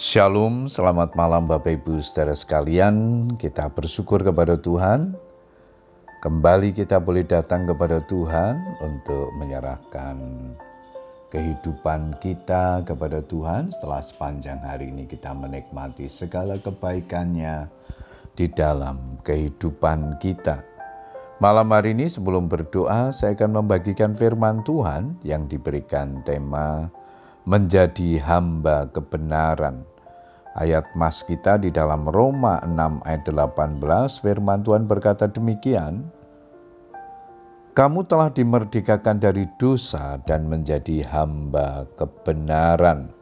Shalom, selamat malam Bapak Ibu saudara sekalian. Kita bersyukur kepada Tuhan. Kembali kita boleh datang kepada Tuhan untuk menyerahkan kehidupan kita kepada Tuhan setelah sepanjang hari ini kita menikmati segala kebaikannya di dalam kehidupan kita. Malam hari ini sebelum berdoa saya akan membagikan firman Tuhan yang diberikan tema menjadi hamba kebenaran. Ayat mas kita di dalam Roma 6 ayat 18 firman Tuhan berkata demikian, Kamu telah dimerdekakan dari dosa dan menjadi hamba kebenaran.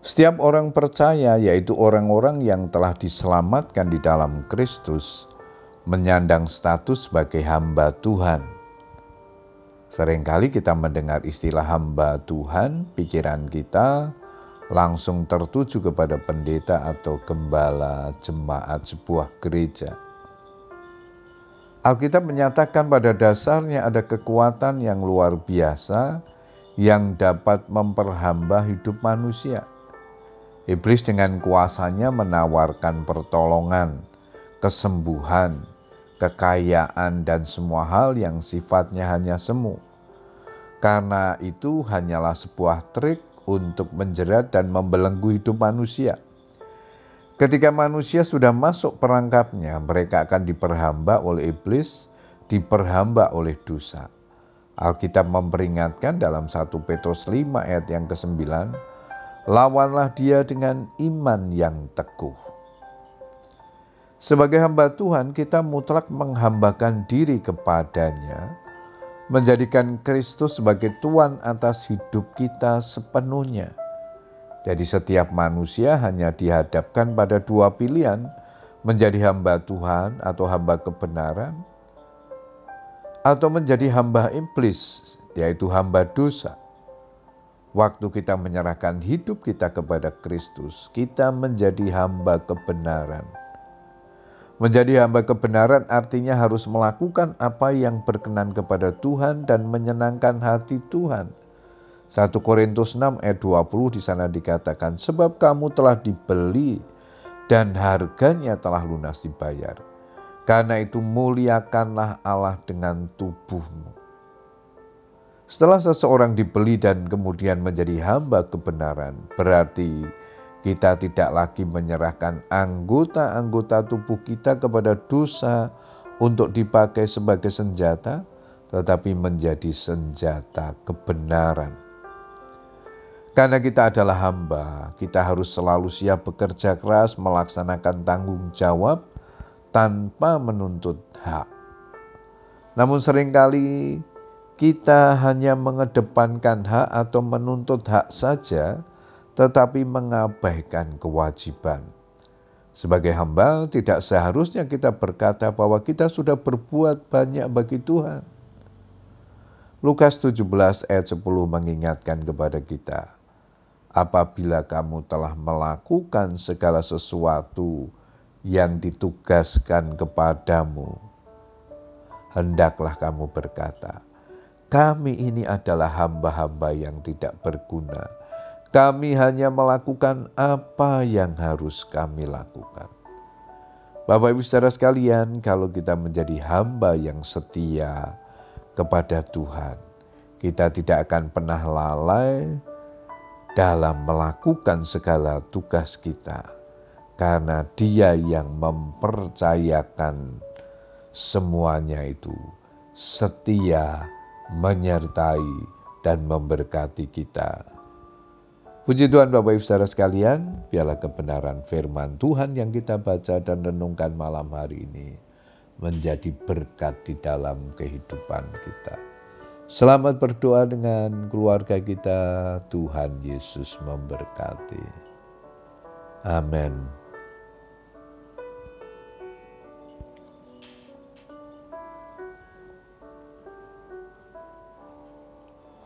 Setiap orang percaya, yaitu orang-orang yang telah diselamatkan di dalam Kristus, menyandang status sebagai hamba Tuhan Seringkali kita mendengar istilah hamba Tuhan, pikiran kita langsung tertuju kepada pendeta atau gembala jemaat sebuah gereja. Alkitab menyatakan pada dasarnya ada kekuatan yang luar biasa yang dapat memperhamba hidup manusia. Iblis dengan kuasanya menawarkan pertolongan, kesembuhan, kekayaan, dan semua hal yang sifatnya hanya semu. Karena itu hanyalah sebuah trik untuk menjerat dan membelenggu hidup manusia. Ketika manusia sudah masuk perangkapnya, mereka akan diperhamba oleh iblis, diperhamba oleh dosa. Alkitab memperingatkan dalam 1 Petrus 5 ayat yang ke-9, lawanlah dia dengan iman yang teguh. Sebagai hamba Tuhan, kita mutlak menghambakan diri kepadanya, menjadikan Kristus sebagai Tuhan atas hidup kita sepenuhnya. Jadi, setiap manusia hanya dihadapkan pada dua pilihan: menjadi hamba Tuhan atau hamba kebenaran, atau menjadi hamba iblis, yaitu hamba dosa. Waktu kita menyerahkan hidup kita kepada Kristus, kita menjadi hamba kebenaran Menjadi hamba kebenaran artinya harus melakukan apa yang berkenan kepada Tuhan dan menyenangkan hati Tuhan. 1 Korintus 6 ayat 20 di sana dikatakan, Sebab kamu telah dibeli dan harganya telah lunas dibayar. Karena itu muliakanlah Allah dengan tubuhmu. Setelah seseorang dibeli dan kemudian menjadi hamba kebenaran, berarti kita tidak lagi menyerahkan anggota-anggota tubuh kita kepada dosa untuk dipakai sebagai senjata, tetapi menjadi senjata kebenaran. Karena kita adalah hamba, kita harus selalu siap bekerja keras melaksanakan tanggung jawab tanpa menuntut hak. Namun sering kali kita hanya mengedepankan hak atau menuntut hak saja, tetapi mengabaikan kewajiban. Sebagai hamba, tidak seharusnya kita berkata bahwa kita sudah berbuat banyak bagi Tuhan. Lukas 17 ayat 10 mengingatkan kepada kita, apabila kamu telah melakukan segala sesuatu yang ditugaskan kepadamu, hendaklah kamu berkata, kami ini adalah hamba-hamba yang tidak berguna kami hanya melakukan apa yang harus kami lakukan. Bapak Ibu saudara sekalian, kalau kita menjadi hamba yang setia kepada Tuhan, kita tidak akan pernah lalai dalam melakukan segala tugas kita, karena Dia yang mempercayakan semuanya itu setia, menyertai, dan memberkati kita. Puji Tuhan Bapak Ibu Saudara sekalian, biarlah kebenaran firman Tuhan yang kita baca dan renungkan malam hari ini menjadi berkat di dalam kehidupan kita. Selamat berdoa dengan keluarga kita, Tuhan Yesus memberkati. Amin.